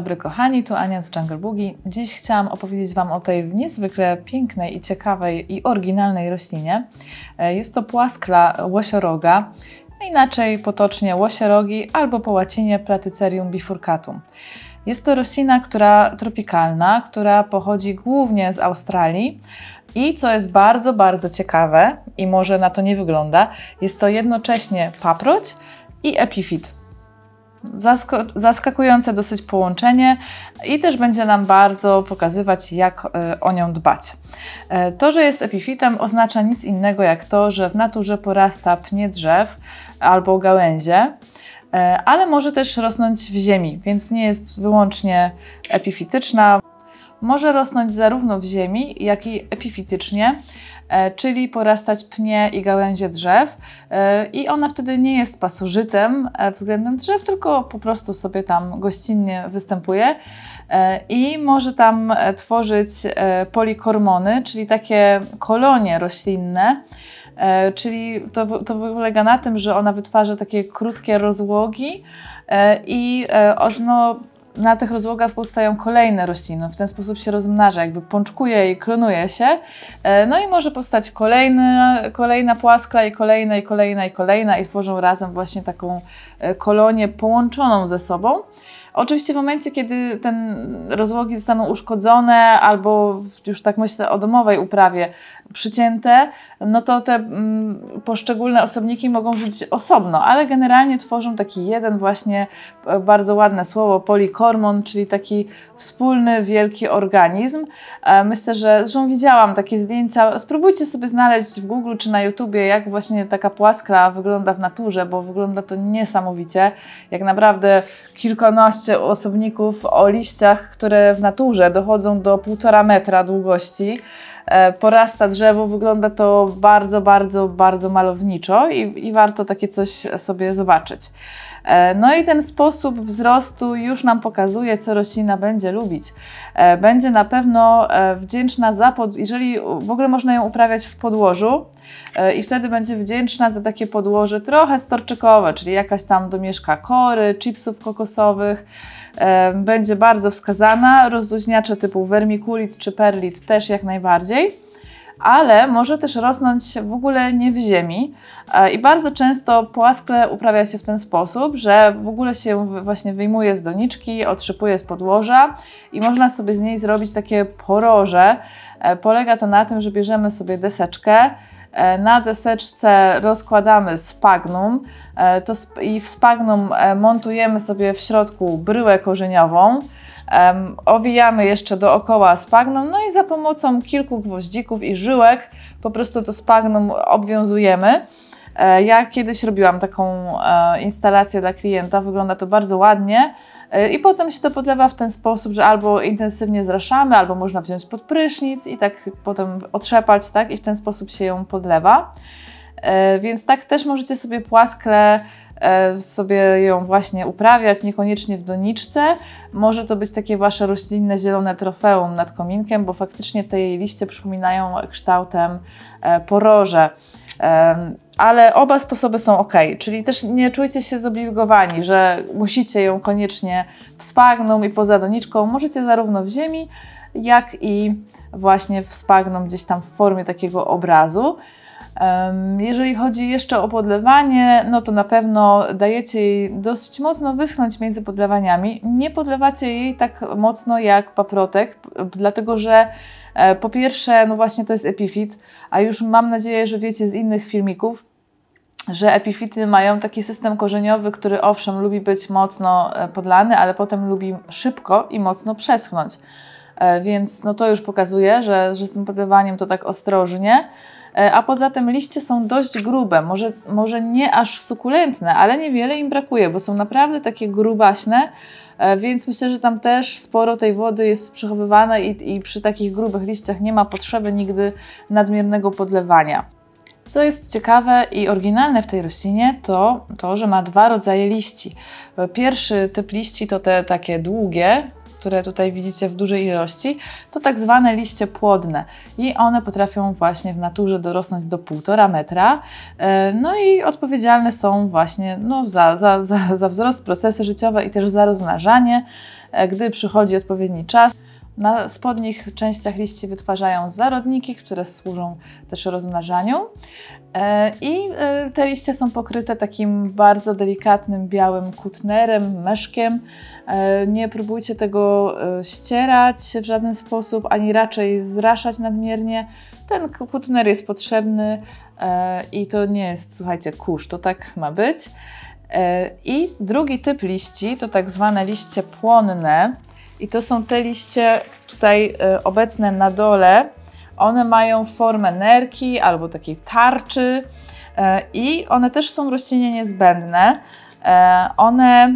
Dobry kochani, tu Ania z Jungle Boogie. Dziś chciałam opowiedzieć Wam o tej niezwykle pięknej i ciekawej i oryginalnej roślinie. E, jest to płaskla łosioroga, inaczej potocznie łosiorogi albo po łacinie Platycerium bifurcatum. Jest to roślina, która tropikalna, która pochodzi głównie z Australii i co jest bardzo, bardzo ciekawe i może na to nie wygląda, jest to jednocześnie paproć i epifit zaskakujące dosyć połączenie i też będzie nam bardzo pokazywać, jak e, o nią dbać. E, to, że jest epifitem, oznacza nic innego jak to, że w naturze porasta pnie drzew albo gałęzie, e, ale może też rosnąć w ziemi, więc nie jest wyłącznie epifityczna. Może rosnąć zarówno w ziemi, jak i epifitycznie, E, czyli porastać pnie i gałęzie drzew e, i ona wtedy nie jest pasożytem e, względem drzew, tylko po prostu sobie tam gościnnie występuje i może tam tworzyć polikormony, czyli takie kolonie roślinne, czyli to, to polega na tym, że ona wytwarza takie krótkie rozłogi i no, na tych rozłogach powstają kolejne rośliny. W ten sposób się rozmnaża, jakby pączkuje i klonuje się. E, no i może powstać kolejny, kolejna płaskla i kolejna, i kolejna, i kolejna i tworzą razem właśnie taką e, kolonię połączoną ze sobą. Oczywiście w momencie, kiedy ten rozłogi zostaną uszkodzone albo już tak myślę o domowej uprawie, przycięte, no to te mm, poszczególne osobniki mogą żyć osobno, ale generalnie tworzą taki jeden właśnie e, bardzo ładne słowo polikormon, czyli taki wspólny, wielki organizm. E, myślę, że zresztą widziałam takie zdjęcia. Spróbujcie sobie znaleźć w Google czy na YouTubie, jak właśnie taka płaskla wygląda w naturze, bo wygląda to niesamowicie. Jak naprawdę kilkanaście osobników o liściach, które w naturze dochodzą do półtora metra długości. E, porasta drzewo, wygląda to bardzo, bardzo, bardzo malowniczo i, i warto takie coś sobie zobaczyć. E, no i ten sposób wzrostu już nam pokazuje, co roślina będzie lubić. E, będzie na pewno wdzięczna za, pod... jeżeli w ogóle można ją uprawiać w podłożu i wtedy będzie wdzięczna za takie podłoże trochę storczykowe, czyli jakaś tam domieszka kory, chipsów kokosowych, będzie bardzo wskazana. Rozluźniacze typu vermiculit czy perlit też jak najbardziej ale może też rosnąć w ogóle nie w ziemi. E, I bardzo często płaskle uprawia się w ten sposób, że w ogóle się właśnie wyjmuje z doniczki, otrzypuje z podłoża i można sobie z niej zrobić takie poroże. E, polega to na tym, że bierzemy sobie deseczkę, E, na deseczce rozkładamy spagnum to i w spagnum montujemy sobie w środku bryłę korzeniową. Owijamy jeszcze dookoła spagnum, no i za pomocą kilku gwoździków i żyłek po prostu to spagnum obwiązujemy. Ja kiedyś robiłam taką instalację dla klienta, wygląda to bardzo ładnie. I potem się to podlewa w ten sposób, że albo intensywnie zraszamy, albo można wziąć pod prysznic i tak potem otrzepać, tak? I w ten sposób się ją podlewa. E, więc tak też możecie sobie płaskle e, sobie ją właśnie uprawiać, niekoniecznie w doniczce. Może to być takie wasze roślinne zielone trofeum nad kominkiem, bo faktycznie te jej liście przypominają kształtem e, poroże ale oba sposoby są ok, czyli też nie czujcie się zobligowani, że musicie ją koniecznie w spagnum i poza doniczką. Możecie zarówno w ziemi, jak i właśnie w spagnum gdzieś tam w formie takiego obrazu. Jeżeli chodzi jeszcze o podlewanie, no to na pewno dajecie jej dosyć mocno wyschnąć między podlewaniami. Nie podlewacie jej tak mocno jak paprotek, dlatego że e, po pierwsze, no właśnie to jest epifit, a już mam nadzieję, że wiecie z innych filmików, że epifity mają taki system korzeniowy, który owszem lubi być mocno e, podlany, ale potem lubi szybko i mocno przeschnąć. E, więc no to już pokazuje, że, że z tym podlewaniem to tak ostrożnie. E, a poza tym liście są dość grube, może, może nie aż sukulentne, ale niewiele im brakuje, bo są naprawdę takie grubaśne, więc myślę, że tam też sporo tej wody jest przechowywane i, i przy takich grubych liściach nie ma potrzeby nigdy nadmiernego podlewania. Co jest ciekawe i oryginalne w tej roślinie, to to, że ma dwa rodzaje liści. Pierwszy typ liści to te takie długie, które tutaj widzicie w dużej ilości, to tak zwane liście płodne i one potrafią właśnie w naturze dorosnąć do 1,5 metra. E, no i odpowiedzialne są właśnie no, za, za, za, za wzrost, procesy życiowe i też za rozmnażanie, e, gdy przychodzi odpowiedni czas. Na spodnich częściach liści wytwarzają zarodniki, które służą też rozmnażaniu. E, I e, te liście są pokryte takim bardzo delikatnym białym kutnerem, meszkiem. E, nie próbujcie tego ścierać w żaden sposób, ani raczej zraszać nadmiernie. Ten kutner jest potrzebny i to nie jest, słuchajcie, kurz, to tak ma być. I drugi typ liści to tak zwane liście płonne. I to są te liście tutaj y, obecne na dole. One mają formę nerki albo takiej tarczy y, i one też są roślinie niezbędne. Y, one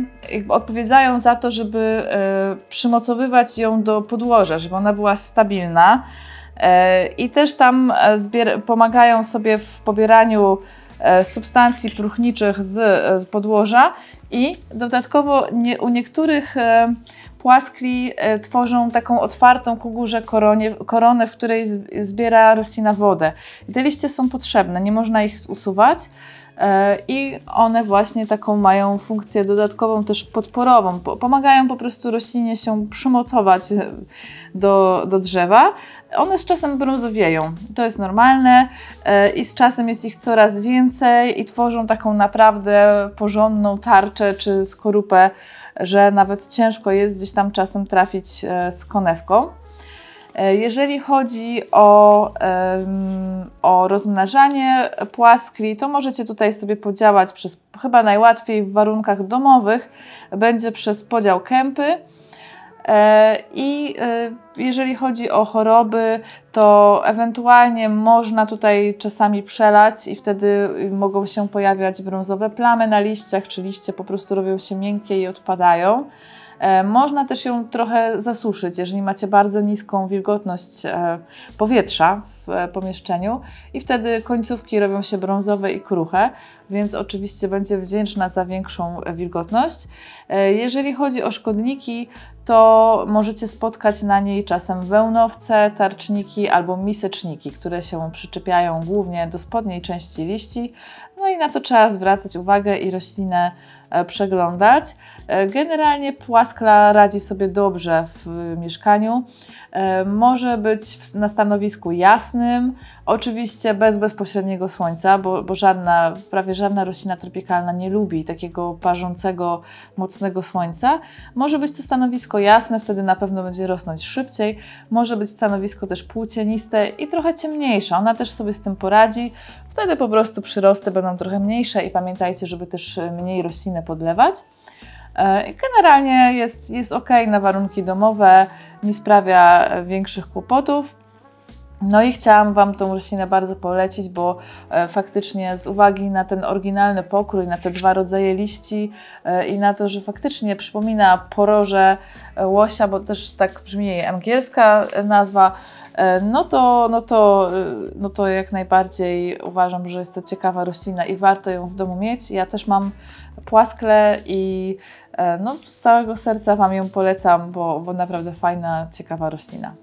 odpowiadają za to, żeby przymocowywać ją do podłoża, żeby ona była stabilna. I też tam pomagają sobie w pobieraniu substancji próchniczych z podłoża i dodatkowo nie, u niektórych płaskli e, tworzą taką otwartą ku górze koronie, koronę, w której zbiera roślina wodę. I te liście są potrzebne, nie można ich usuwać. E, I one właśnie taką mają funkcję dodatkową, też podporową. Pomagają po prostu roślinie się przymocować do, do drzewa. One z czasem brązowieją. To jest normalne e, i z czasem jest ich coraz więcej i tworzą taką naprawdę porządną tarczę czy skorupę że nawet ciężko jest gdzieś tam czasem trafić e, z konewką. E, jeżeli chodzi o, o rozmnażanie płaskli, to możecie tutaj sobie podziałać przez, chyba najłatwiej w warunkach domowych, będzie przez podział kępy. E, I e, jeżeli chodzi o choroby, to ewentualnie można tutaj czasami przelać i wtedy mogą się pojawiać brązowe plamy na liściach, czy liście po prostu robią się miękkie i odpadają. E, można też ją trochę zasuszyć, jeżeli macie bardzo niską wilgotność powietrza w pomieszczeniu i wtedy końcówki robią się brązowe i kruche, więc oczywiście będzie wdzięczna za większą wilgotność. Jeżeli chodzi o szkodniki, to możecie spotkać na niej czasem wełnowce, tarczniki albo miseczniki, które się przyczepiają głównie do spodniej części liści. No i na to trzeba zwracać uwagę i roślinę e, przeglądać. E, generalnie płaskla radzi sobie dobrze w mieszkaniu. E, może być na stanowisku jasnym, oczywiście bez bezpośredniego słońca, bo, bo żadna, prawie żadna roślina tropikalna nie lubi takiego parzącego, mocnego słońca. Może być to stanowisko jasne, wtedy na pewno będzie rosnąć szybciej. Może być stanowisko też półcieniste i trochę ciemniejsze. Ona też sobie z tym poradzi. Wtedy po prostu przyrosty będą trochę mniejsze i pamiętajcie, żeby też mniej rośliny podlewać. E, generalnie jest, jest ok na warunki domowe, nie sprawia większych kłopotów. No i chciałam Wam tą roślinę bardzo polecić, bo e, faktycznie z uwagi na ten oryginalny pokrój, na te dwa rodzaje liści e, i na to, że faktycznie przypomina poroże łosia, bo też tak brzmi jej angielska nazwa, no to, no, to, no to jak najbardziej uważam, że jest to ciekawa roślina i warto ją w domu mieć. Ja też mam płaskle i e, no, z całego serca Wam ją polecam, bo, bo naprawdę fajna, ciekawa roślina.